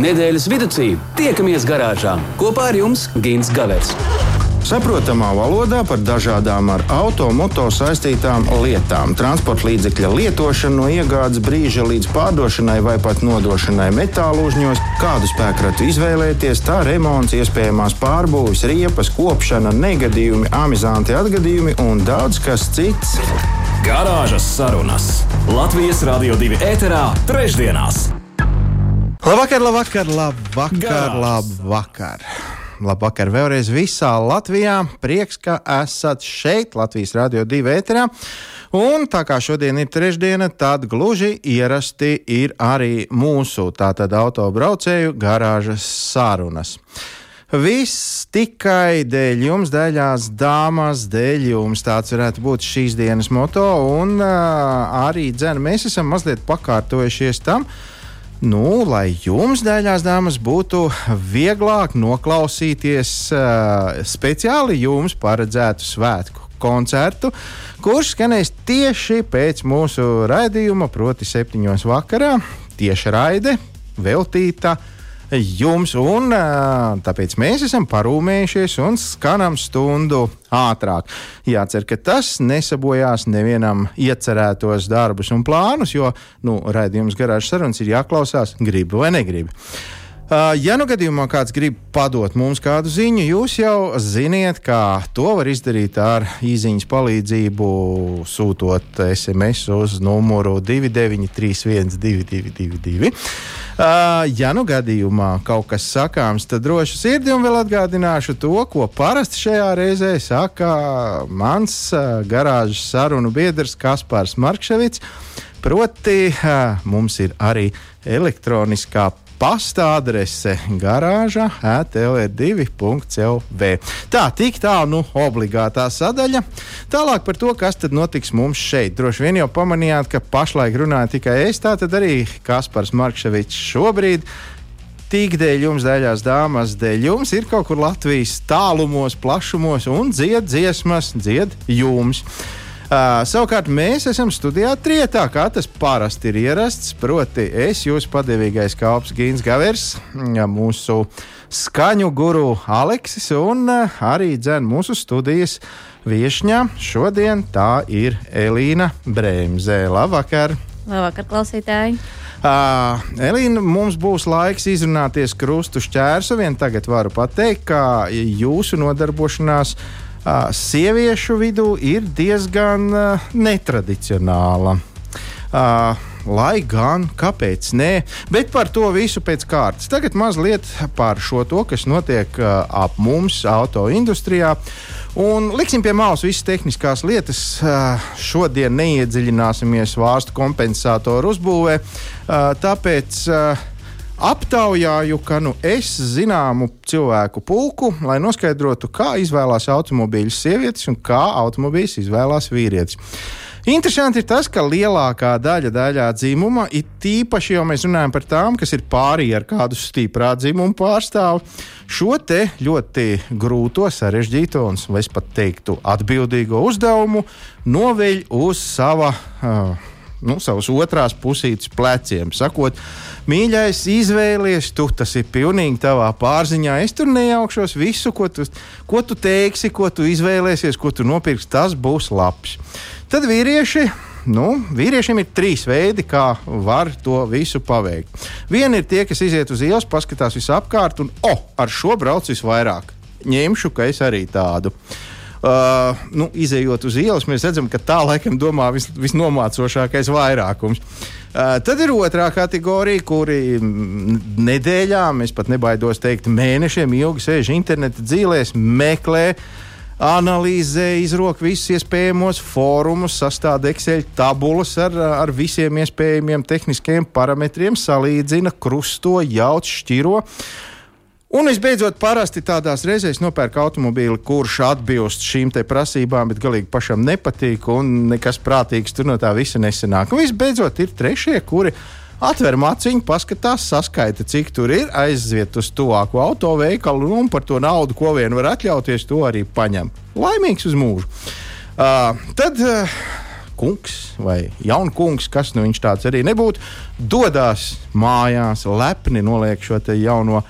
Nedēļas vidū tiekamies garāžā kopā ar jums Gins Gavers. Saprotamā valodā par dažādām ar automoto saistītām lietām. Transporta līdzekļa lietošanu no iegādes brīža līdz pārdošanai vai pat nodošanai metālu uzņos, kādu spēkratu izvēlēties, tā remonts, iespējamās pārbūves, riepas, kopšana, negadījumi, amizanti atgadījumi un daudz kas cits. Garāžas sarunas Latvijas Rādio 2 ēterā trešdienās. Labvakar, labvakar, labvakar, labvakar. Labvakar vēlreiz visā Latvijā. Prieks, ka esat šeit, Latvijas Rādio 2 ēterā. Un tā kā šodien ir trešdiena, tad gluži ierasti ir arī mūsu tātad autobraucēju garāžas sarunas. Viss tikai dēļ jums, dēļās dāmas, dēļ jums. Tāds varētu būt šīs dienas moto. Un uh, arī dzēn, mēs esam mazliet pakārtojušies tam, uh, Nu, lai jums, dēļās dāmas, būtu vieglāk noklausīties uh, speciāli jums paredzētu svētku koncertu, kurš skanēs tieši pēc mūsu raidījuma, proti, septiņos vakarā. Tieši raide veltīta uh, jums, un tāpēc mēs esam parūmējušies un skanam stundu ātrāk. Jācer, ka tas nesabojās nevienam iecerētos darbus un plānus, jo nu, raidījums garāžas sarunas ir jāklausās, gribi vai negribi. Uh, ja nu gadījumā kāds grib padot mums kādu ziņu, jūs jau ziniet, kā to var izdarīt ar īsiņas palīdzību, sūtot SMS uz numuru 293, 222. Uh, ja nu gadījumā kaut kas sakāms, tad droši sirdi un vēl atgādināšu to, ko parasti šajā reizē saka mans uh, garāžas sarunu biedrs Kaspars Markevits. Proti, mums ir arī elektroniskā pasta adrese garāža atlr2.lv. Tā, tik tā, nu, obligātā sadaļa. Tālāk par to, kas tad notiks mums šeit. Droši vien jau pamanījāt, ka pašlaik runāja tikai es, tā tad arī Kaspars Markševičs šobrīd tik dēļ jums, dēļās dāmas, dēļ jums ir kaut kur Latvijas tālumos, plašumos un dzied dziesmas, dzied jums. Uh, savukārt mēs esam studijā trietā, kā tas parasti ir ierasts. Proti, es jūsu padevīgais kalps Gīns Gavers, mūsu skaņu guru Aleksis un uh, arī dzēn mūsu studijas viesņā. Šodien tā ir Elīna Brēmzē. Labvakar! Labvakar, klausītāji! Uh, Elīna, mums būs laiks izrunāties krustu šķērsu. Vien tagad varu pateikt, ka jūsu nodarbošanās uh, sieviešu vidū ir diezgan netradicionāla. Lai gan, kāpēc nē, bet par to visu pēc kārtas. Tagad mazliet par šo to, kas notiek ap mums, auto industrijā. Un liksim pie malas visas tehniskās lietas. Šodien neiedziļināsimies vārstu kompensātoru uzbūvē, tāpēc aptaujāju, ka nu, es zināmu cilvēku pulku, lai noskaidrotu, kā izvēlās automobīļus sievietes un kā automobīļus izvēlās vīrietis. Interesanti ir tas, ka lielākā daļa daļā dzimuma, it īpaši jau mēs runājam par tām, kas ir pārī ar kādu stiprā dzimumu pārstāvu, šo te ļoti grūto, sarežģīto un es pat teiktu atbildīgo uzdevumu noveļ uz sava. Uh, nu, savas otrās pusītes pleciem. Sakot, mīļais, izvēlies, tu tas ir pilnīgi tavā pārziņā. Es tur nejaukšos visu, ko tu, ko tu teiksi, ko tu izvēlēsies, ko tu nopirksi. Tas būs labs. Tad vīrieši. Nu, vīriešiem ir trīs veidi, kā var to visu paveikt. Viena ir tie, kas iziet uz ielas, paskatās visapkārt, un, oh, ar šo braucu visvairāk. Ņemšu, ka es arī tādu. Uh, Uh, nu, izējot uz ielas, mēs redzam, ka tā laikam domā vis, visnomācošākais vairākums. Uh, tad ir otrā kategorija, kuri nedēļām, es pat nebaidos teikt, mēnešiem ilgi sēž interneta dzīvēs, meklē analizē, izrok visus iespējamos fórumus, sastāda Excel tabulas ar, ar visiem iespējamiem tehniskiem parametriem, salīdzina, krusto, jauc, šķiro. Un visbeidzot, parasti tādās reizēs nopērk automobīli, kurš atbilst šīm prasībām, bet galīgi pašam nepatīk un nekas prātīgs tur no tā visa nesenāk. Un visbeidzot, ir trešie, kuri atver maciņu, paskatās, saskaita, cik tur ir, aiziet uz tuvāko autoveikalu un par to naudu, ko vien var atļauties, to arī paņem. Laimīgs uz mūžu. Uh, tad. Uh, kungs vai jaunkungs, kas nu viņš tāds arī nebūtu, dodas mājās, lepni noliek šo jauno.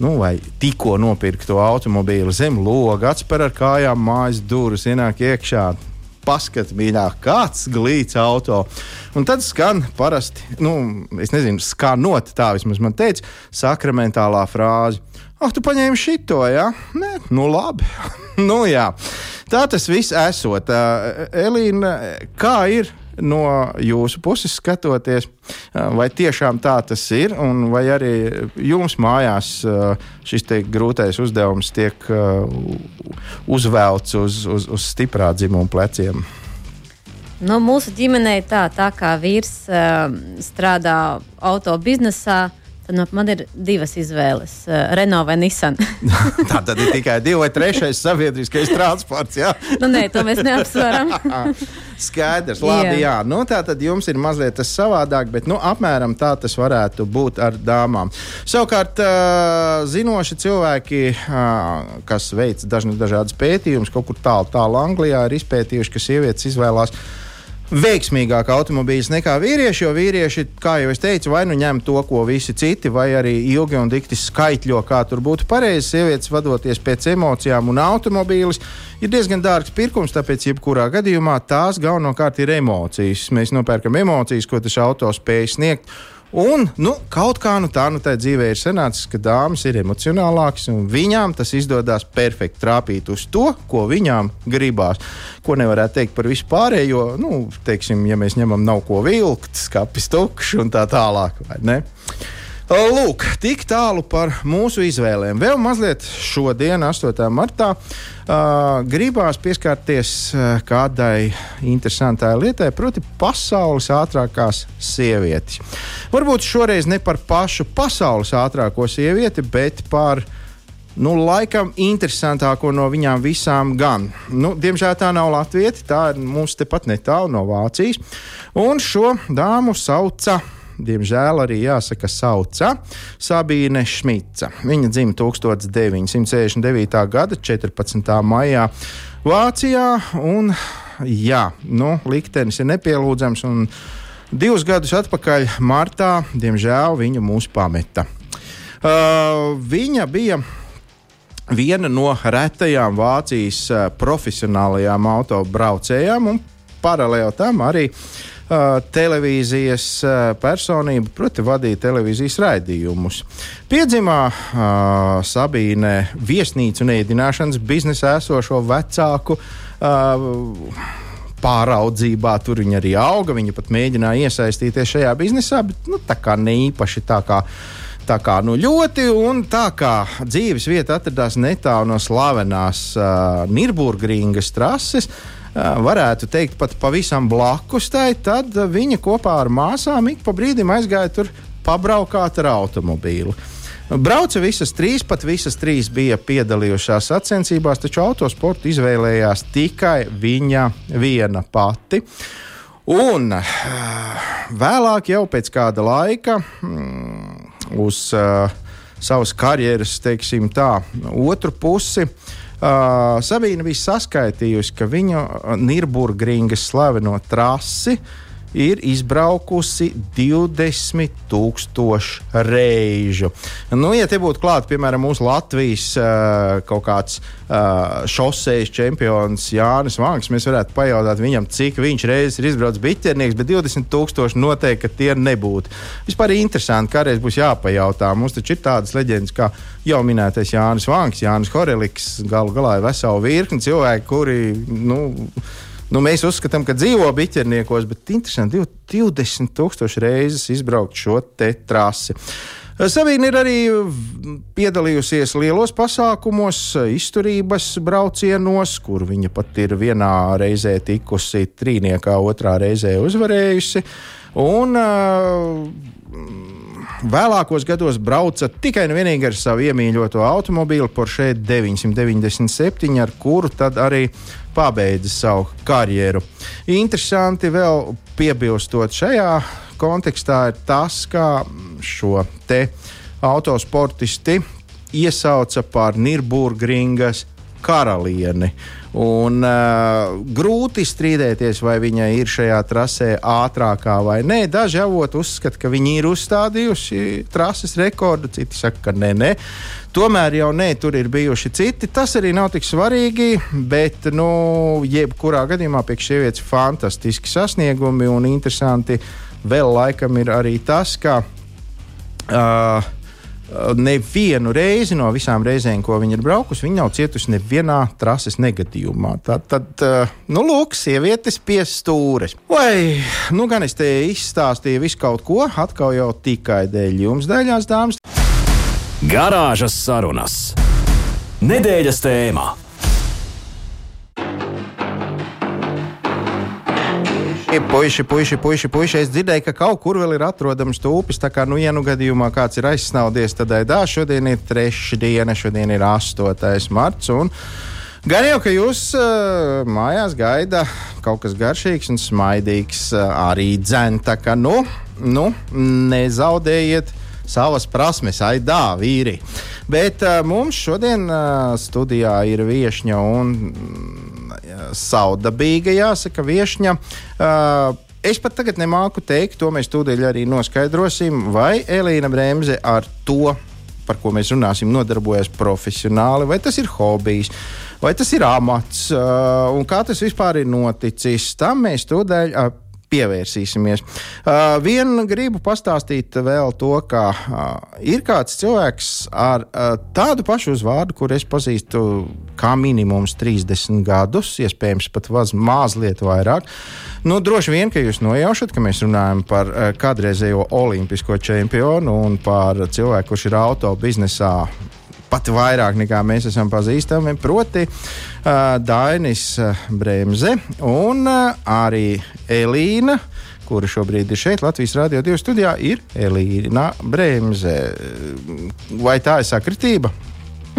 Nu, vai tikko nopirkto automobīlu zem loga, atspēr ar kājām mājas durvis, ienāk iekšā, paskatīt, mīļāk, kāds glīts auto. Un tad skan parasti, nu, es nezinu, skanot, tā vismaz man teica, sakramentālā frāze. Ah, tu paņēmi šito, jā? Nē, nu labi. nu, jā. Tā tas viss esot. Elīna, kā ir no jūsu puses skatoties, vai tiešām tā tas ir, un vai arī jums mājās šis grūtais uzdevums tiek uzvelts uz, uz, uz stiprā dzimuma pleciem? Nu, mūsu ģimenē tā, tā kā vīrs uh, strādā auto biznesā, Tad nu, man ir divas izvēles, uh, Renault vai Nissan. tā tad ir tikai divi vai trešais sabiedriskais transports. Jā, nu, nē, to mēs neapsveram. Skaidrs, labi. Jā. Jā. Nu, tā tad jums ir mazliet tas savādāk, bet nu, apmēram tā tas varētu būt ar dāmām. Savukārt, uh, zinoši cilvēki, uh, kas veic dažādas pētījumus, kaut kur tālu, tālu Anglijā, ir izpētījuši, ka sievietes izvēlās veiksmīgāk automobīļus nekā vīrieši, jo vīrieši, kā jau es teicu, vai nu ņem to, ko visi citi, vai arī ilgi un dikti skaitļo, kā tur būtu pareizi. Sievietes vadoties pēc emocijām, un automobīlis ir diezgan dārgs pirkums, tāpēc jebkurā gadījumā tās galvenokārt ir emocijas. Mēs nopērkam emocijas, ko tas auto spēj sniegt. Un nu, kaut kā nu, tā nu, tā dzīvē ir sanācis, ka dāmas ir emocionālākas, un viņām tas izdodas perfekti trāpīt uz to, ko viņām gribās. Ko nevarētu teikt par vispārējo, nu, teiksim, ja mēs ņemam nav ko vilkt, skapis tukšs un tā tālāk. Lūk, tik tālu par mūsu izvēlēm. Vēl mazliet šodien, 8. martā, uh, gribās pieskarties uh, kādai interesantai lietai, proti, pasaules ātrākās sievietes. Varbūt šoreiz ne par pašu pasaules ātrāko sievieti, bet par nu, laikam interesantāko no viņām visām gan. Nu, diemžēl tā nav Latvija, tā ir mums tepat netālu no Vācijas. Un šo dāmu sauca diemžēl arī jāsaka, sauca Sabīne Šmica. Viņa dzimta 1969. gada 14. maijā Vācijā. Un, jā, nu, liktenis ir nepielūdzams. Divus gadus atpakaļ, martā, diemžēl viņa mūs pameta. Uh, viņa bija viena no retajām Vācijas uh, profesionālajām autobraucējām, un paralēli tam arī televīzijas personība, proti, vadīja televīzijas raidījumus. Piedzimā uh, Sabīne viesnīcu un ēdināšanas biznesā esošo vecāku. Uh, Pāraudzībā tur viņa arī auga. Viņa pat mēģināja iesaistīties šajā biznesā, bet nu, tā kā ne īpaši tā kā tā kā nu, ļoti, un tā kā dzīves vieta atradās netālu no slavenās uh, Nīrburgringas trases, varētu teikt, pat pavisam blakus tai, tad viņa kopā ar māsām ik pa brīdim aizgāja tur pabraukāt ar automobīlu. Brauca visas trīs, pat visas trīs bija piedalījušās sacensībās, taču autosportu izvēlējās tikai viņa viena pati. Un vēlāk, jau pēc kāda laika, mm, uz uh, savas karjeras, teiksim tā, otru pusi, uh, Uh, Sabīna bija saskaitījusi, ka viņa Nīrburgringas slaveno trasi ir izbraukusi 20,000 reižu. Nu, ja te būtu klāts, piemēram, mūsu Latvijas uh, kaut kāds uh, šoseis čempions Jānis Vanks, mēs varētu pajautāt viņam, cik viņš reizes ir izbraucis biķernieks, bet 20,000 noteikti tie nebūtu. Vispār interesanti, kādreiz būs jāpajautā. Mums taču ir tādas leģendas, kā jau minētais Jānis Vanks, Jānis Horeliks, galu galā ir vesela virkni cilvēki, kuri. Nu, Nu, mēs uzskatām, ka dzīvo biķerniekos, bet interesanti 20,000 reizes izbraukt šo trasi. Savīna ir arī piedalījusies lielos pasākumos, izturības braucienos, kur viņa pat ir vienā reizē tikusi trīniekā, otrā reizē uzvarējusi. Un, uh, Vēlākos gados brauca tikai un vienīgi ar savu iemīļoto automobīlu Porsche 997, ar kuru tad arī pabeidza savu karjeru. Interesanti vēl piebilstot šajā kontekstā ir tas, ka šo te autosportisti iesauca par Nīrburgringas karalieni. Un, uh, grūti strīdēties, vai viņa ir šajā trasē ātrākā vai nē. Daži avoti uzskata, ka viņi ir uzstādījuši trases rekordu, citi saka, ka nē, nē. Tomēr jau nē, tur ir bijuši citi. Tas arī nav tik svarīgi, bet, nu, jebkurā gadījumā priekš sievietes fantastiski sasniegumi un interesanti. Vēl laikam ir arī tas, ka. Uh, nevienu reizi no visām reizēm, ko viņa ir braukusi, viņa nav cietusi nevienā trases negadījumā. Tad, tad uh, nu, lūk, sievietes pie stūres. Vai, nu, gan es te izstāstīju visu kaut ko, atkal jau tikai dēļ jums, dēļās dāmas. Garāžas sarunas. Nedēļas tēmā. Puisi, puisi, puisi, puisi. Es dzirdēju, ka kaut kur vēl ir atrodams stūpis. Tā kā, nu, ja nu gadījumā kāds ir aizsnaudies, tad aidā šodien ir trešdiena, šodien ir 8. marts. Un... Gan jau, ka jūs uh, mājās gaida kaut kas garšīgs un smaidīgs, uh, arī dzēna. Tā kā, nu, nu, nezaudējiet savas prasmes, aidā, vīri. Bet uh, mums šodien uh, studijā ir viesņa un saudabīga, jāsaka, viesņa. Uh, Es pat tagad nemāku teikt, to mēs tūdaļ arī noskaidrosim, vai Elīna Bremse ar to, par ko mēs runāsim, nodarbojas profesionāli, vai tas ir hobijs, vai tas ir amats, uh, un kā tas vispār ir noticis. Tam mēs tūdaļ uh, pievērsīsimies. Uh, Vienu gribu pastāstīt vēl to, ka uh, ir kāds cilvēks ar uh, tādu pašu uzvārdu, kur es pazīstu kā minimums 30 gadus, iespējams pat vaz, mazliet vairāk. Nu, droši vien, ka jūs nojaušat, ka mēs runājam par kādreizējo olimpisko čempionu un par cilvēku, kurš ir auto biznesā pat vairāk nekā mēs esam pazīstami. Proti, uh, Dainis Bremse un uh, arī Elīna. Kura šobrīd ir šeit, Latvijas Rādio 2 studijā, ir Elīna Bremse. Vai tā ir sakritība?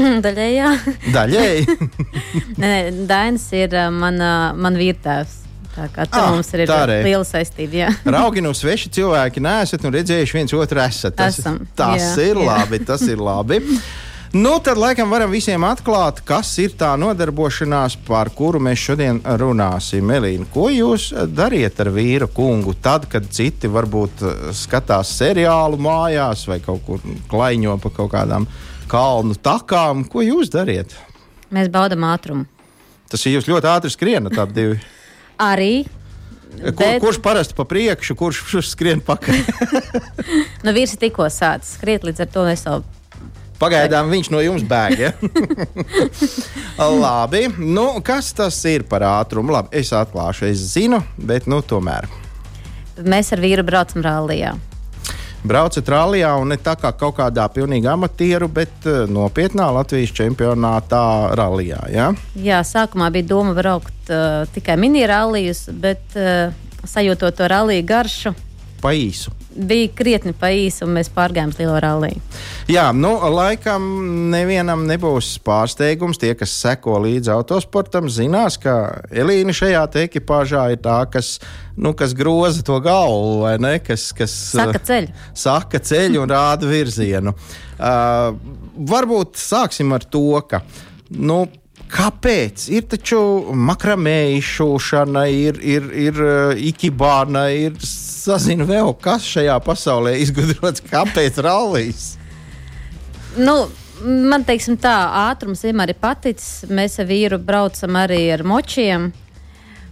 Daļēji, jā. Daļēji. nē, Dainis ir mana, man vīrtēvs. Tā kā tur ah, mums ir liela saistība. Jā. Raugi no sveši cilvēki neesat un redzējuši viens otru esat. Tas, Esam, tas jā, ir jā. labi, tas ir labi. Nu, tad laikam varam visiem atklāt, kas ir tā nodarbošanās, par kuru mēs šodien runāsim. Elīna, ko jūs dariet ar vīru kungu tad, kad citi varbūt eh, skatās seriālu mājās vai kaut kur klaiņo pa kaut kādām kalnu takām? Ko jūs dariet? Mēs baudām ātrumu. Tas ir jūs ļoti ātri skrienat ap divi. Arī Kur, bet... Kurš parasti pa priekšu, kurš skrien pakaļ? nu, vīrs tikko sācis skriet, līdz ar to es vēl Pagaidām viņš no jums bēg. Ja? Labi, nu, kas tas ir par ātrumu? Labi, es atklāšu, es zinu, bet nu, tomēr. Mēs ar vīru braucam rallija. Braucat rallijā un ne tā kā kaut kādā pilnīgi amatieru, bet uh, nopietnā Latvijas čempionātā rallijā. Ja? Jā, sākumā bija doma braukt uh, tikai mini-rallijas, bet uh, sajūtot to rallija garšu. Pa īsu bija krietni pa īsu, un mēs pārgājām uz lielo ralliju. Jā, nu, laikam nevienam nebūs pārsteigums. Tie, kas seko līdzi autosportam, zinās, ka Elīna šajā ekipāžā ir tā, kas, nu, kas groza to galvu, vai ne? Kas, kas saka ceļu. Saka ceļu un rāda virzienu. Uh, varbūt sāksim ar to, ka. Nu, Kāpēc? Ir taču makramē izšūšana, ir, ir, ir uh, ikibāna, ir sazina vēl, kas šajā pasaulē izgudrots, kāpēc rallijas. Nu, man teiksim, tā ātrums vienmēr ir paticis. Mēs ar vīru braucam arī ar močiem.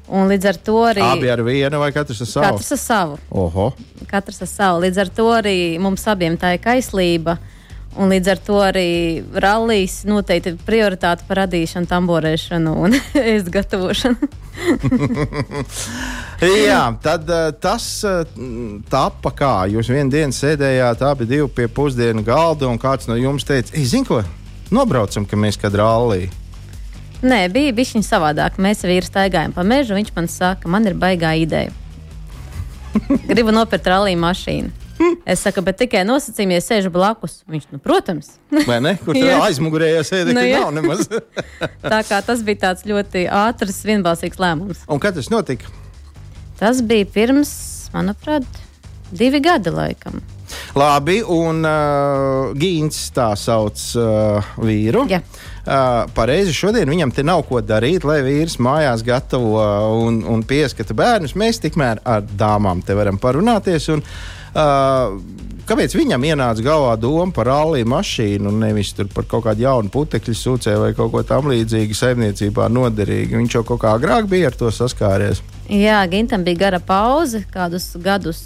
Un līdz ar to arī. Abi ar vienu vai katrs ar savu? Katrs ar savu. Oho. Katrs ar savu. Līdz ar to arī mums abiem tā ir kaislība. Uh, Un līdz ar to arī rallijas noteikti prioritāte par radīšanu, tamborēšanu un ēst gatavošanu. Jā, tad uh, tas uh, tapa kā. Jūs vienā dienā sēdējāt abi pie pusdienu galda, un kāds no jums teica, zini, ko nobraucam, ka mēs kad rallija. Nē, bija viņa savādāk. Mēs ar vīru staigājām pa mežu. Viņš man saka, man ir baigā ideja. Gribu nopirkt rallija mašīnu. Es saku, bet tikai nosacījumi, ja sēžu blakus. Viņš, nu, protams. Vai ne? Kur tur aizmugurējā sēdē, nu, nav nemaz. tā kā tas bija tāds ļoti ātrs, vienbalsīgs lēmums. Un kad tas notika? Tas bija pirms, manuprāt, divi gadi laikam. Labi, un uh, Gīns tā sauc uh, vīru. Jā. Uh, pareizi šodien viņam te nav ko darīt, lai vīrs mājās gatavo un, un pieskata bērnus. Mēs tikmēr ar dāmām te varam parunāties. Un, uh, Kāpēc viņam ienāca galvā doma par rallija mašīnu un nevis par kaut kādu jaunu putekļu sūcēju vai kaut ko tamlīdzīgu saimniecībā noderīgu? Viņš jau kaut kā agrāk bija ar to saskāries. Jā, Gintam bija gara pauze, kādus gadus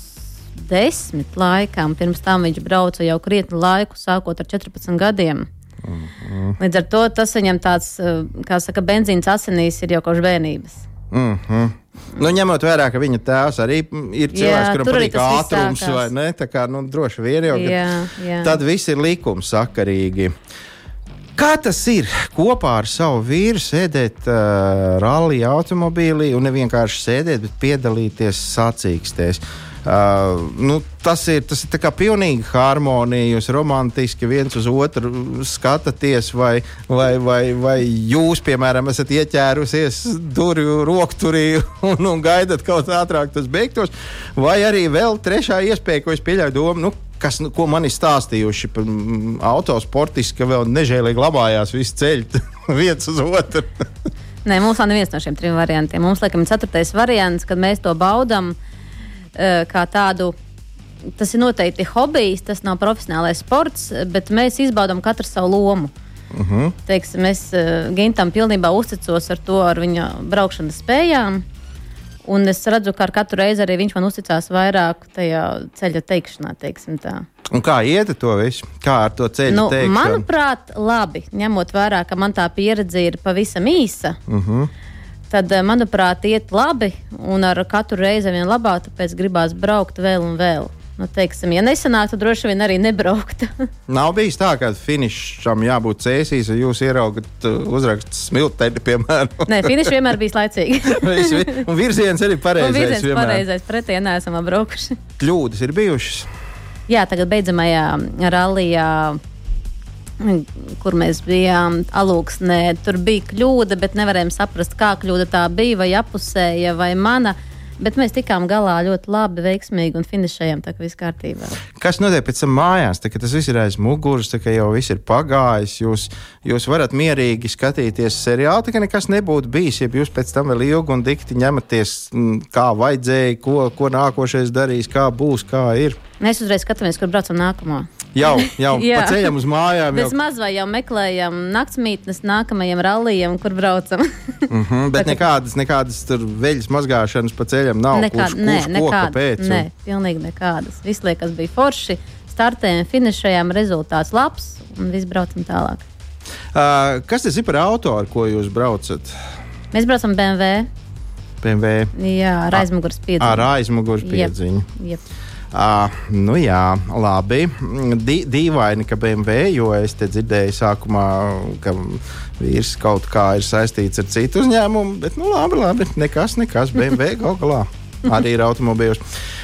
desmit laikam. Pirms tam viņš brauca jau krietni laiku, sākot ar 14 gadiem. Uh -huh. Līdz ar to tas viņam tāds, kā saka, benzīns asinīs ir jau kopš bērnības. Uh -huh. Nu, ņemot vērā, ka viņa tēvs arī ir cilvēks, Jā, kuram patīk ātrums, vai ne? Tā kā nu, droši vien jau Jā, jā. tad viss ir likumsakarīgi. Kā tas ir kopā ar savu vīru sēdēt uh, rallija automobīlī un ne vienkārši sēdēt, bet piedalīties sacīkstēs? Uh, nu, tas ir, tas ir pilnīgi harmonija. Jūs romantiski viens uz otru skatāties, vai, vai, vai, vai jūs, piemēram, esat ieķērusies durvju rokturī un, un gaidat kaut ātrāk tas beigtos. Vai arī vēl trešā iespēja, ko es pieļauju domu. Nu, Kas, nu, ko man ir stāstījuši par mm, autosportisti, ka vēl nežēlīgi glabājās visi ceļi viens uz otru. Nē, mums nav neviens no šiem trim variantiem. Mums, laikam, ir ceturtais variants, kad mēs to baudām eh, kā tādu. Tas ir noteikti hobijs, tas nav profesionālais sports, bet mēs izbaudām katru savu lomu. Uh -huh. Teiksim, es uh, Gintam pilnībā uzticos ar to, ar viņa braukšanas spējām. Un es redzu, ka ar katru reizi arī viņš man uzticās vairāk tajā ceļa teikšanā. teiksim tā. Un kā iet ar to visu? Kā ar to ceļu Nu, teikšanu? manuprāt, labi, ņemot vērā, ka man tā pieredze ir pavisam īsa. Uh Mhm. -huh. Tad, eh, manuprāt, iet labi, un ar katru reizi vien labāk, tāpēc gribās braukt vēl un vēl. Nu, teiksim, ja nesanāk, tad droši vien arī nebraukt. Nav bijis tā, ka finišam jābūt cēsīs, ja jūs ieraugat uh, uzrakstu smilteni, piemēram. Nē, finišs vienmēr bija laicīgi. Un virziens arī Un pareizais. virziens vienmēr. pareizais, pretī neesam apbraukuši. Kļūdas ir bijušas. Jā, tagad beidzamajā rallijā, kur mēs bijām alūksnē, tur bija kļūda, bet nevarējām saprast, kā kļūda tā bija, vai apusēja, vai mana. Bet mēs tikām galā ļoti labi, veiksmīgi un finišējām tā, ka viss kārtībā. Kas notiek pēc tam mājās? Tā, tas viss ir aiz muguras, tā kā jau viss ir pagājis. Jūs, jūs varat mierīgi skatīties seriālu, tā kā nekas nebūtu bijis. Ja jūs pēc tam vēl ilgi un dikti ņematies, mm, kā vajadzēja, ko, ko nākošais darīs, kā būs, kā ir. Mēs uzreiz skatāmies, kur braucam nākamo. Jau, jau Jā. pa ceļam uz mājām. Jau, Vismaz vai jau meklējam naktsmītnes nākamajam rallijam, kur braucam. Mhm, bet nekādas, nekādas tur veļas mazgāšanas pa ceļam nav. Nekāda, kurš, nē, kurš, nekāda, nē, un- pilnīgi nekādas. Viss liekas, bija forši. Startējām, finišējām, rezultāts labs un viss braucam tālāk. Uh, kas tas ir par auto, ar ko jūs braucat? Mēs braucam BMW. BMW Jā, ar aizmugures piedziņu. ar aizmugures Jep. piedziņu. Jep. Uh, nu jā, labi. Di dīvaini, ka BMW, jo es te dzirdēju sākumā, ka vīrs kaut kā ir saistīts ar citu uzņēmumu, bet nu labi, labi. Nekas, nekas. BMW gal galā arī ir automobīļos.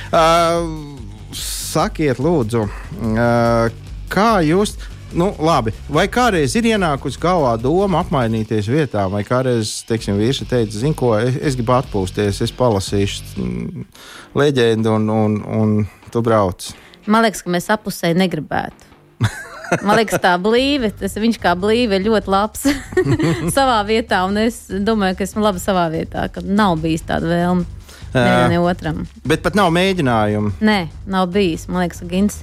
Uh, sakiet, lūdzu, uh, kā jūs. Nu, labi. Vai kādreiz ir ienākusi galvā doma apmainīties vietām, vai kādreiz, teiksim, vīrs ir teicis, zinu, ko es, es gribu atpūsties, es palasīšu mm, leģendu un, un, un tu brauc. Man liekas, ka mēs apusēji negribētu. Man liekas, tā blīve, tas viņš kā blīve ir ļoti labs savā vietā, un es domāju, ka esmu labi savā vietā, ka nav bijis tāda vēlme nevienam ne otram. Bet pat nav mēģinājumu. Nē, nav bijis. Man liekas, ka Gins.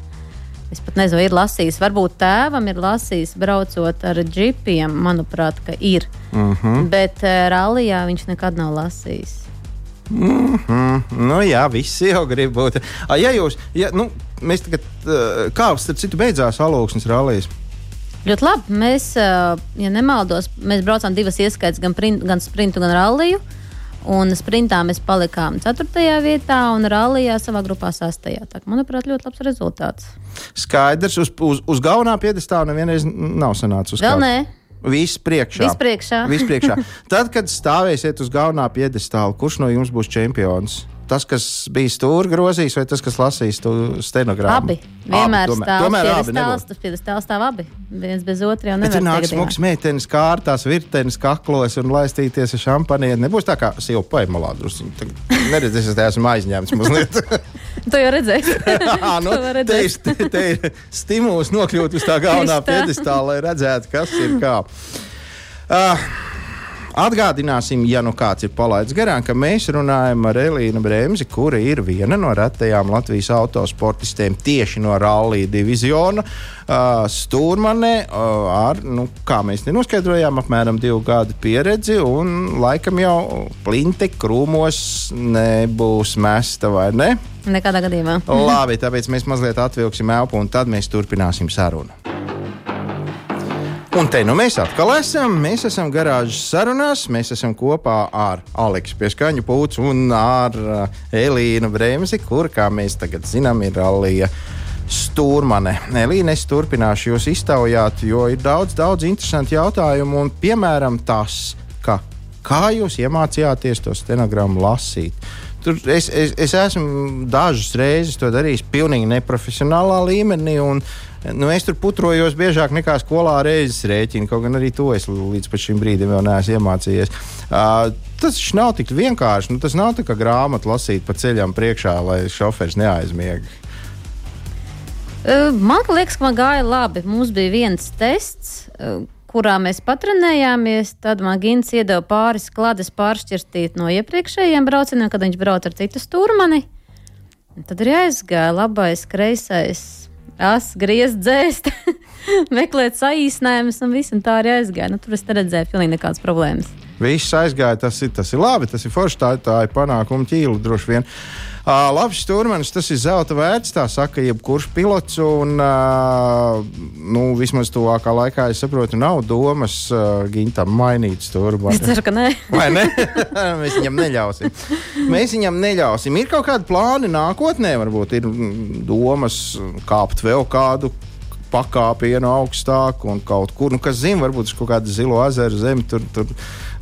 Es pat nezinu, ir lasījis. Varbūt tēvam ir lasījis, braucot ar džipiem. Manuprāt, ka ir. Uh Mhm. -huh. Bet uh, rallijā viņš nekad nav lasījis. Mm, nu, jā, visi jau grib būt. A, ja jūs, ja, nu, mēs tagad, uh, kā starp citu, beidzās alūksnes rallijas. Ļoti labi. Mēs, uh, ja nemaldos, mēs braucām divas ieskaitas, gan, prin, gan sprintu, gan ralliju. Un sprintā mēs palikām 4. vietā, un rallijā savā grupā 6. Tā, manuprāt, ļoti labs rezultāts. Skaidrs, uz, uz, uz galvenā piedestāla nevienreiz nav sanācis. Vēl nē, Viss priekšā. Viss priekšā. Viss priekšā. Tad, kad stāvēsiet uz galvenā piedestāla, kurš no jums būs čempions? tas, kas bija stūra grozījis, vai tas, kas lasīs stenogrammu? Abi. Vienmēr tomēr- stāv tomēr abi piedestāls, stāv abi. Viens bez otra jau Bet tur nevar nāks smags meitenes kārtās, virtenes kaklos un laistīties ar šampanieti. Nebūs tā kā silpa paimolā drusku. Neredzēs, es esmu aizņemts mazliet. To jau redzēsi. Nu, te, ir, te, ir stimuls nokļūt uz tā galvenā piedestāla, lai redzētu, kas ir kā. Uh, Atgādināsim, ja nu kāds ir palaidis garām, ka mēs runājam ar Elīnu Bremzi, kura ir viena no retajām Latvijas autosportistiem tieši no rallija diviziona. Stūrmanē uh, ar, nu, kā mēs nenoskaidrojām, apmēram divu gadu pieredzi, un laikam jau plinte krūmos nebūs mesta vai ne? Nekādā gadījumā. Labi, tāpēc mēs mazliet atvilksim elpu un tad mēs turpināsim sarunu. Un te nu mēs atkal esam. Mēs esam garāžas sarunās. Mēs esam kopā ar Aleksu Pieskaņu Pūcu un ar uh, Elīnu Bremzi, kur, kā mēs tagad zinām, ir Alija Stūrmane. Elīna, es turpināšu jūs iztaujāt, jo ir daudz, daudz interesantu jautājumu. Un, piemēram, tas, ka, kā jūs iemācījāties to stenogrammu lasīt. Tur es, es, es esmu dažas reizes to darījis pilnīgi neprofesionālā līmenī. Un, Nu, es tur putrojos biežāk nekā skolā reizes rēķinu, kaut gan arī to es līdz šim brīdim vēl neesmu iemācījies. Uh, tas nav tik vienkārši. Nu, tas nav tā kā grāmatu lasīt pa ceļam priekšā, lai šofērs neaizmiega. Man liekas, ka man gāja labi. Mums bija viens tests, kurā mēs patrenējāmies. Tad man Gins iedeva pāris klādes pāršķirstīt no iepriekšējiem braucieniem, kad viņš brauc ar citu stūrmani. Tad arī aizgāja labais, kreisais, as, griezt, dzēst, meklēt saīsinājumus un viss, un tā arī aizgāja. Nu, tur es neredzēju pilnīgi nekādas problēmas. Viss aizgāja, tas ir, tas ir labi, tas ir forši. Tā, tā ir panākuma ķīla droši vien. Uh, labs stūrmanis, tas ir zelta vērts, tā saka, jebkurš pilots. Un, uh, nu, vismaz tuvākā laikā, es saprotu, nav domas uh, gintam mainīt Es stūrmani. ceru, ka nē. Vai ne? Mēs viņam neļausim. Mēs viņam neļausim. Ir kaut kādi plāni nākotnē, varbūt ir mm, domas kāpt vēl kādu pakāpienu augstāk un kaut kur, nu, kas zina, varbūt uz kaut kādu zilo ezeru zemi, tur, tur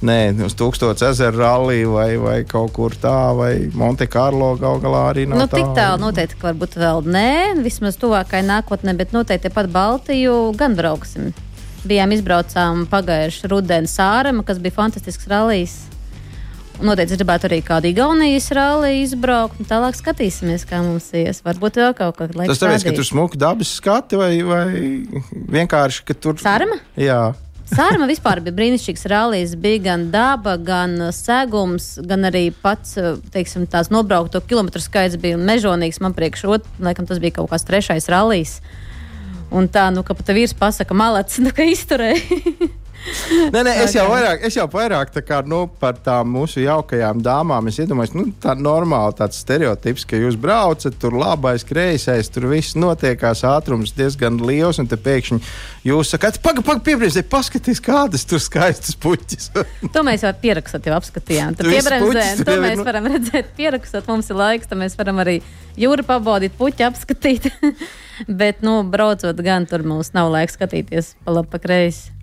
nē, uz tūkstošu ezeru rallija vai, vai kaut kur tā, vai Monte Carlo gal galā arī no Nu, tā. tik tālu noteikti, ka varbūt vēl nē, vismaz tuvākajai nākotnē, bet noteikti pat Baltiju gan brauksim. Bijām izbraucām pagājušā rudenī Sārama, kas bija fantastisks rallijs. Noteikti gribētu arī kādu Igaunijas rallija izbraukt, un tālāk skatīsimies, kā mums ies. Varbūt vēl kaut kā tāda. Tas tāpēc, ka tur smuki dabas skati vai, vai vienkārši, ka tur. Sārama? Jā. Sārma vispār bija brīnišķīgs rallijs. Bija gan daba, gan segums, gan arī pats teiksim, tās nobraukto kilometru skaits bija mežonīgs. Man priekš, ot, laikam, tas bija kaut kāds trešais rallijs. Un tā, nu, ka pat vīrs pasaka, malets, nu, ka izturēja. Nē, nē, es jau vairāk, es jau vairāk tā kā, nu, par tām mūsu jaukajām dāmām. Es iedomājos, nu, tā normāli tāds stereotips, ka jūs braucat, tur labais, kreisais, tur viss notiekās, ātrums diezgan liels, un te pēkšņi jūs sakat, pagaidi, pagaidi, piebrīziet, paskatieties, kādas tur skaistas puķis. To mēs jau pierakstot, jau apskatījām. Tad puķis to mēs nu- varam redzēt, pierakstot. Mums ir laiks, tad mēs varam arī jūru pabaudīt, puķi apskatīt. Bet, nu, braucot gan, tur mums nav laika skatīties pa labi, pa kreisi.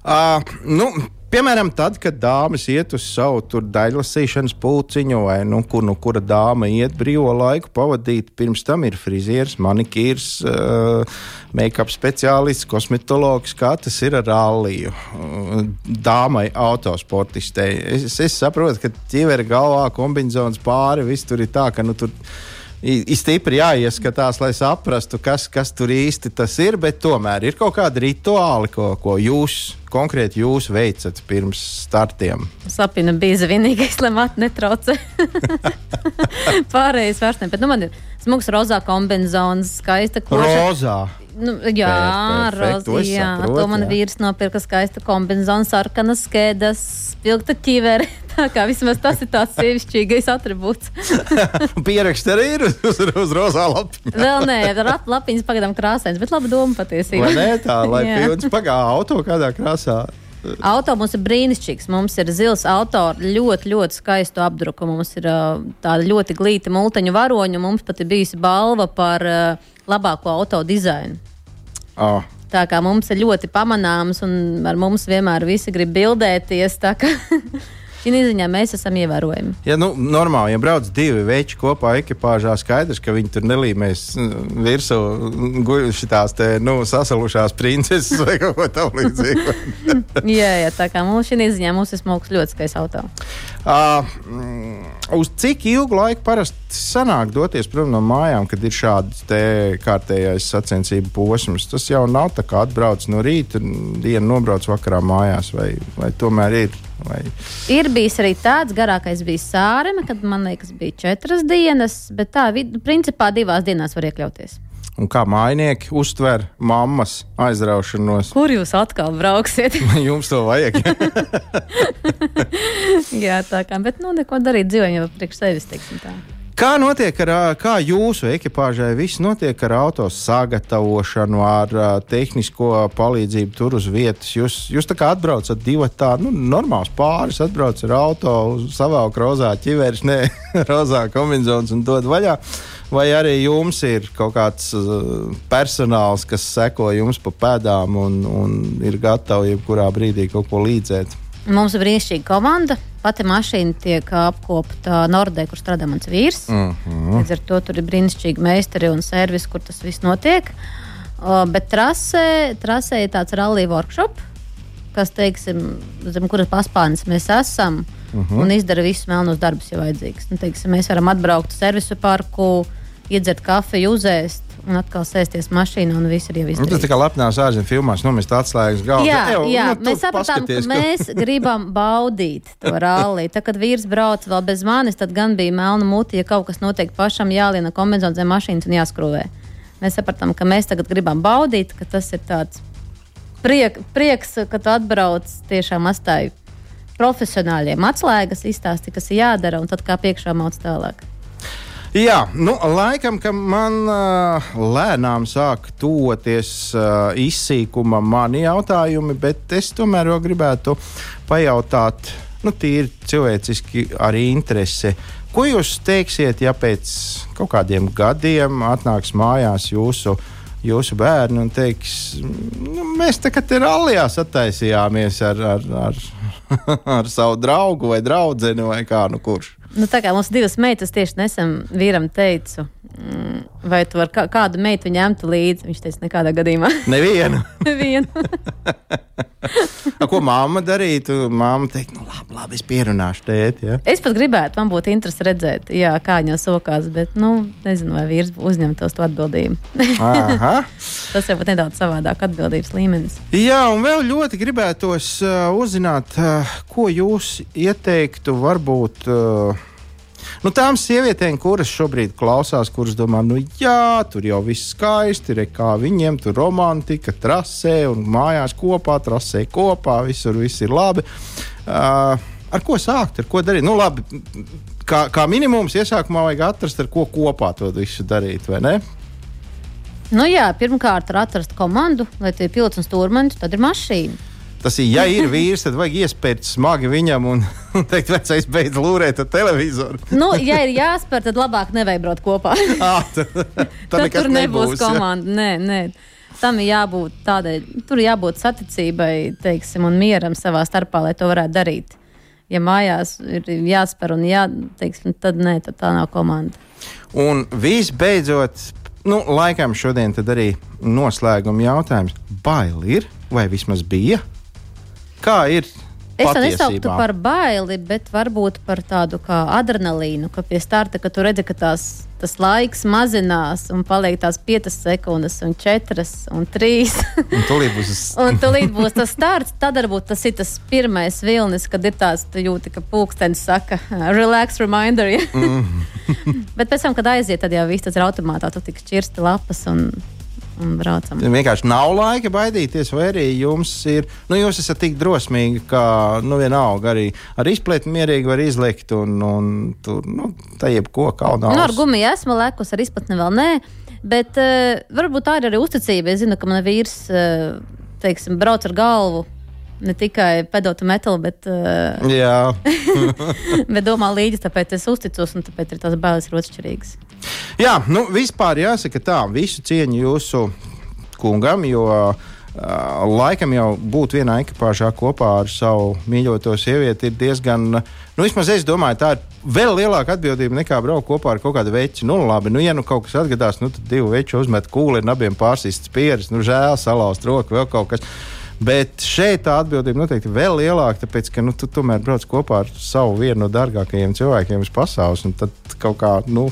Uh, nu, piemēram, tad, kad dāmas iet uz savu daļlasīšanas pulciņu, vai nu, kur nu kura dāma iet brīvo laiku pavadīt, pirms tam ir frizieris, manikīrs, uh, make-up speciālists, kosmetologs, kā tas ir ar ralliju. Uh, dāmai, autosportistei. Es, es saprotu, ka ķivera galvā kombinācijas pāri, viss tur ir tā, ka nu, tur stipri jāieskatās, lai saprastu, kas, kas tur īsti tas ir. Bet tomēr ir kaut kādi rituāli, ko, ko jūs konkrēti jūs veicat pirms startiem. Sapina bija vienīgais, lai matu netraucē. Pārējais vairs ne. Bet, nu, man ir smags rozā kombinācijas, skaista koža. Rozā. Nu, jā, perfekt, to jā, saprotu, to man jā. vīrs nopirka skaista kombinācija, sarkanas skēdas, spilgta ķivere. Tā kā vismaz tas ir tāds sievišķīgais attribūts. Pieraksts arī ir uz, uz rozā lapiņa. Vēl nē, lapiņas pagaidām krāsains, bet laba doma patiesībā. Vai ne tā, lai pilns pagāja auto kādā krāsā? Auto mums ir brīnišķīgs. Mums ir zils auto ar ļoti, ļoti skaistu apdruku. Mums ir uh, tāda ļoti glīta multiņu varoņa. Mums pat ir bijusi balva par uh, labāko auto dizainu. Oh. Tā kā mums ir ļoti pamanāms, un ar mums vienmēr visi grib bildēties. Šī ziņā mēs esam ievērojami. Ja nu, normāli, ja brauc divi veči kopā ekipāžā, skaidrs, ka viņi tur nelīmēs mm, virsū šīs nu, sasalušās princeses vai kaut ko tamlīdzīgu. jā, jā, tā kā mums šī ziņā mums ir smalks ļoti skaists auto. Uh, uz cik ilgu laiku parasti sanāk doties prom no mājām, kad ir šāds kārtējais sacensību posms? Tas jau nav tā kā atbrauc no rīta, dienu nobrauc vakarā mājās, vai, vai tomēr ir? Vai... Ir bijis arī tāds garākais, bija sāreme, kad man liekas, bija četras dienas, bet tā, principā divās dienās var iekļauties. Un kā mājnieki uztver mammas aizraušanos? Kur jūs atkal brauksiet? Jums to vajag. Jā, tā kā, bet nu neko darīt dzīvē jau priekš sevis, teiksim tā. Kā notiek ar, kā jūsu ekipāžai viss notiek ar auto sagatavošanu, ar tehnisko palīdzību tur uz vietas? Jūs, jūs tā kā atbraucat divi tādi nu, normāli pāris, atbraucat ar auto, savāk rozā ķiveres, ne rozā kombinācijas un dod vaļā. Vai arī jums ir kaut kāds uh, personāls, kas seko jums pa pēdām un, un ir gatavi jebkurā brīdī kaut ko līdzēt? Mums ir brīnišķīga komanda. Pati mašīna tiek apkopta Nordē, kur strādā mans vīrs. Uh -huh. Līdz ar to tur ir brīnišķīgi meistari un servis, kur tas viss notiek. Uh, bet trasē, trasē ir tāds rallija workshop, kas, teiksim, zem kuras paspārnes mēs esam. Uh -huh. Un izdara visus melnos darbus, ja vajadzīgs. Nu, teiksim, mēs varam atbraukt uz servisu parku, iedzert kafiju, uzēst un atkal sēsties mašīnā, un viss ir jau izdarīts. Nu, tas tā kā lepnās ārzemju filmās, nomest atslēgas galvā. Jā, jau, jā nu, mēs sapratām, ka mēs gribam baudīt to rallī. Tad, kad vīrs brauc vēl bez manis, tad gan bija melna muti, ja kaut kas notiek pašam jāliena kombinācija zem mašīnas un jāskrūvē. Mēs sapratām, ka mēs tagad gribam baudīt, ka tas ir tāds priek, prieks, ka tu atbrauc tiešām astāju profesionāļiem atslēgas, izstāsti, kas ir jādara, un tad kā priekšā mācīt tālāk. Jā, nu, laikam, ka man uh, lēnām sāk toties uh, izsīkuma mani jautājumi, bet es tomēr vēl gribētu pajautāt, nu, tīri cilvēciski arī interesi. Ko jūs teiksiet, ja pēc kaut kādiem gadiem atnāks mājās jūsu, jūsu bērni teiks, nu, mēs te kā te rallijā sataisījāmies ar, ar, ar, ar savu draugu vai draugu vai kā nu kurš? Nu, tā kā mums divas meitas tieši nesen vīram teicu, vai tu vari kādu meitu ņemt līdzi. Viņš teica, nekādā gadījumā. Nevienu. Nevienu. Ko mamma darītu? Māma teikt, nu labi, labi es pierunāšu tēti. Ja? Es pat gribētu, man būtu interesi redzēt, jā, kā viņa sokās, bet, nu, nezinu, vai vīrs uzņemtos to atbildību. Tas pat nedaudz savādāk atbildības līmenis. Jā, un vēl ļoti gribētos uh, uzzināt, uh, ko jūs ieteiktu varbūt. Uh, Nu, tām sievietēm, kuras šobrīd klausās, kuras domā, nu, jā, tur jau viss skaisti, ir kā viņiem tur romantika, trasē un mājās kopā, trasē kopā, visur viss ir labi. Uh, ar ko sākt, ar ko darīt? Nu, labi, kā, kā minimums, iesākumā vajag atrast, ar ko kopā to visu darīt, vai ne? Nu jā, pirmkārt, ir atrast komandu, lai tie un stūrmanis, tad ir mašīna. Tas ir, ja ir vīrs, tad vajag iespērt smagi viņam un teikt, vecais, beidz lūrēt ar televizoru. nu, ja ir jāspēr, tad labāk braukt kopā. à, tad, tad tur nebūs, nebūs komanda. Nē, nē. Tam ir jābūt tādai, tur jābūt saticībai, teiksim, un mieram savā starpā, lai to varētu darīt. Ja mājās ir jāspēr un jā, teiksim, tad nē, tad tā nav komanda. Un visbeidzot, nu, laikam šodien arī noslēguma jautājums. Bail ir vai vismaz bija? Kā ir? Es to nesauktu par baili, bet varbūt par tādu kā adrenalīnu, ka pie starta, ka tu redzi, ka tās, tas laiks mazinās un paliek tās 5 sekundes, un 4 un 3. un tūlīt būs, un tūlīt būs tas starts. Tad varbūt tas ir tas pirmais vilnis, kad ir tāds jūti, ka pulkstenis saka, relax, reminder. Ja? mm. bet pēc tam, kad aiziet, tad jau viss tas ir automātā, tu tik čirsti lapas. Un, un braucam. Vienkārši nav laika baidīties, vai arī jums ir, nu, jūs esat tik drosmīgi, ka, nu, vienalga arī ar izpletni mierīgi var izlikt un, un tur, nu, tā jebko kaunā. Nu, ar gumiju esmu lekus, ar izpletni vēl nē. Bet uh, varbūt tā ir arī uzticība. Es zinu, ka man vīrs uh, teiksim, brauc ar galvu ne tikai pedotu metālu, bet, uh, bet domā līdzi. Tāpēc es uzticos, un tāpēc ir tās bailes ir atšķirīgas. Jā, nu vispār jāsaka tā, visu cieņu jūsu kungam, jo laikam jau būt vienā ekipāžā kopā ar savu mīļoto sievieti ir diezgan, nu, vismaz es domāju, tā ir vēl lielāka atbildība nekā braukt kopā ar kaut kādu veči. Nu, labi, nu, ja nu kaut kas atgadās, nu, tad divi veči uzmet kūli un abiem pārsīsts pieres, nu, žēl, salauzt roku, vēl kaut kas. Bet šeit tā atbildība noteikti ir vēl lielāka, tāpēc, ka nu, tu tomēr brauc kopā ar savu vienu no dārgākajiem cilvēkiem uz pasaules. Tad kaut kā, nu,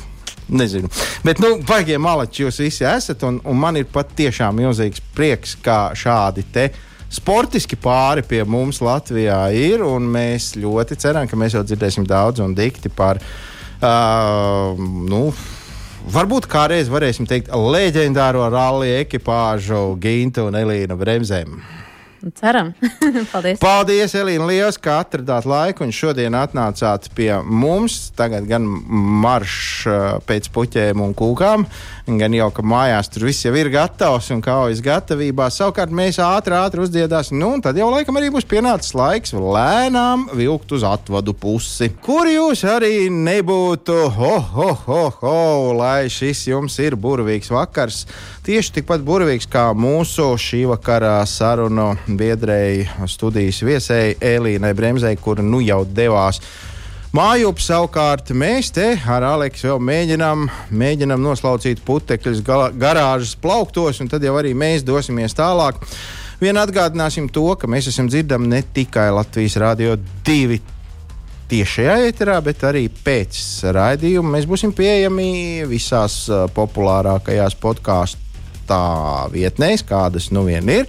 Nezinu. Bet, nu, baigie malači jūs visi esat, un, un man ir patiešām milzīgs prieks, ka šādi te sportiski pāri pie mums Latvijā ir, un mēs ļoti ceram, ka mēs jau dzirdēsim daudz un dikti par, uh, nu, varbūt kādreiz varēsim teikt, leģendāro rallija ekipāžu Gintu un Elīnu Bremzēm. Ceram. Paldies. Paldies, Elīna, liels, ka atradāt laiku un šodien atnācāt pie mums. Tagad gan marš pēc puķēm un kūkām, gan jau ka mājās tur viss jau ir gatavs un kaujas gatavībā. Savukārt mēs ātri, ātri uzdziedāsim, nu un tad jau laikam arī būs pienācis laiks lēnām vilkt uz atvadu pusi. Kur jūs arī nebūtu, ho, ho, ho, ho, lai šis jums ir burvīgs vakars. Tieši tikpat burvīgs kā mūsu šī vakara sarunu biedrēji, studijas viesēji Elīnai Bremzei, kur nu jau devās. Mājup savukārt mēs te ar Aleksu vēl mēģinām, mēģinām noslaucīt putekļus garāžas plauktos, un tad jau arī mēs dosimies tālāk. Vien atgādināsim to, ka mēs esam dzirdami ne tikai Latvijas Rādio 2 tiešajā ēterā, bet arī pēc raidījuma. Mēs būsim pieejami visās uh, populārākajās podkāstu tā vietnēs, kādas nu vien ir.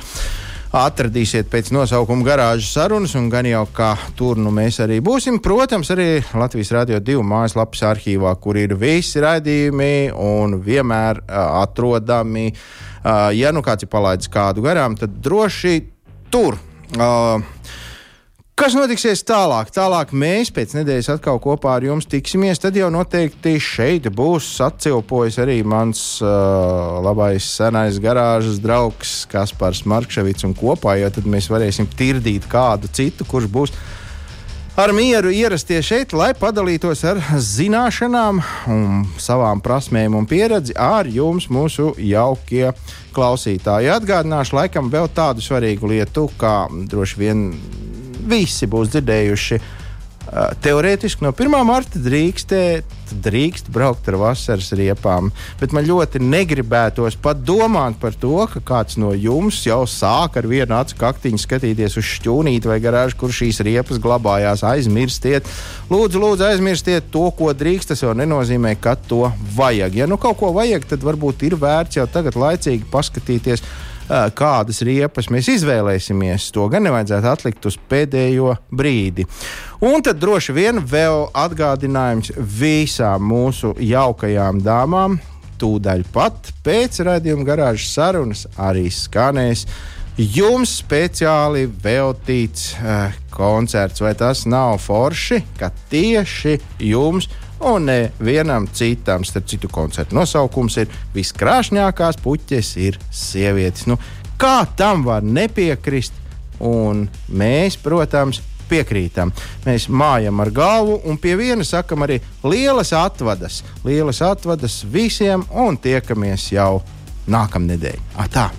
Atradīsiet pēc nosaukuma garāžas sarunas, un gan jau kā tur nu mēs arī būsim. Protams, arī Latvijas Rādio 2 mājaslapas arhīvā, kur ir visi raidījumi un vienmēr uh, atrodami. Uh, ja nu kāds ir palaidis kādu garām, tad droši tur. Uh, Kas notiksies tālāk? Tālāk mēs pēc nedēļas atkal kopā ar jums tiksimies. Tad jau noteikti šeit būs atcilpojis arī mans uh, labais senais garāžas draugs Kaspars Markevits un kopā, jo tad mēs varēsim tirdīt kādu citu, kurš būs ar mieru ierasties šeit, lai padalītos ar zināšanām, savām prasmēm un pieredzi ar jums, mūsu jaukie klausītāji. Atgādināšu laikam vēl tādu svarīgu lietu, kā droši vien visi būs dzirdējuši. Uh, teorētiski no 1. marta drīkstēt, drīkst braukt ar vasaras riepām, bet man ļoti negribētos pat domāt par to, ka kāds no jums jau sāk ar vienu acu kaktiņu skatīties uz šķūnīti vai garāžu, kur šīs riepas glabājās. Aizmirstiet, lūdzu, lūdzu, aizmirstiet to, ko drīkst. Tas jau nenozīmē, ka to vajag. Ja nu kaut ko vajag, tad varbūt ir vērts jau tagad laicīgi paskatīties kādas riepas mēs izvēlēsimies. To gan nevajadzētu atlikt uz pēdējo brīdi. Un tad droši vien vēl atgādinājums visām mūsu jaukajām dāmām. Tūdaļ pat pēc raidījuma garāžas sarunas arī skanēs jums speciāli veltīts uh, koncerts. Vai tas nav forši, ka tieši jums un nevienam citam. Starp citu, koncerta nosaukums ir Viskrāšņākās puķes ir sievietes. Nu, kā tam var nepiekrist? Un mēs, protams, piekrītam. Mēs mājam ar galvu un pie viena sakam arī lielas atvadas. Lielas atvadas visiem un tiekamies jau nākamnedēļ. Atā!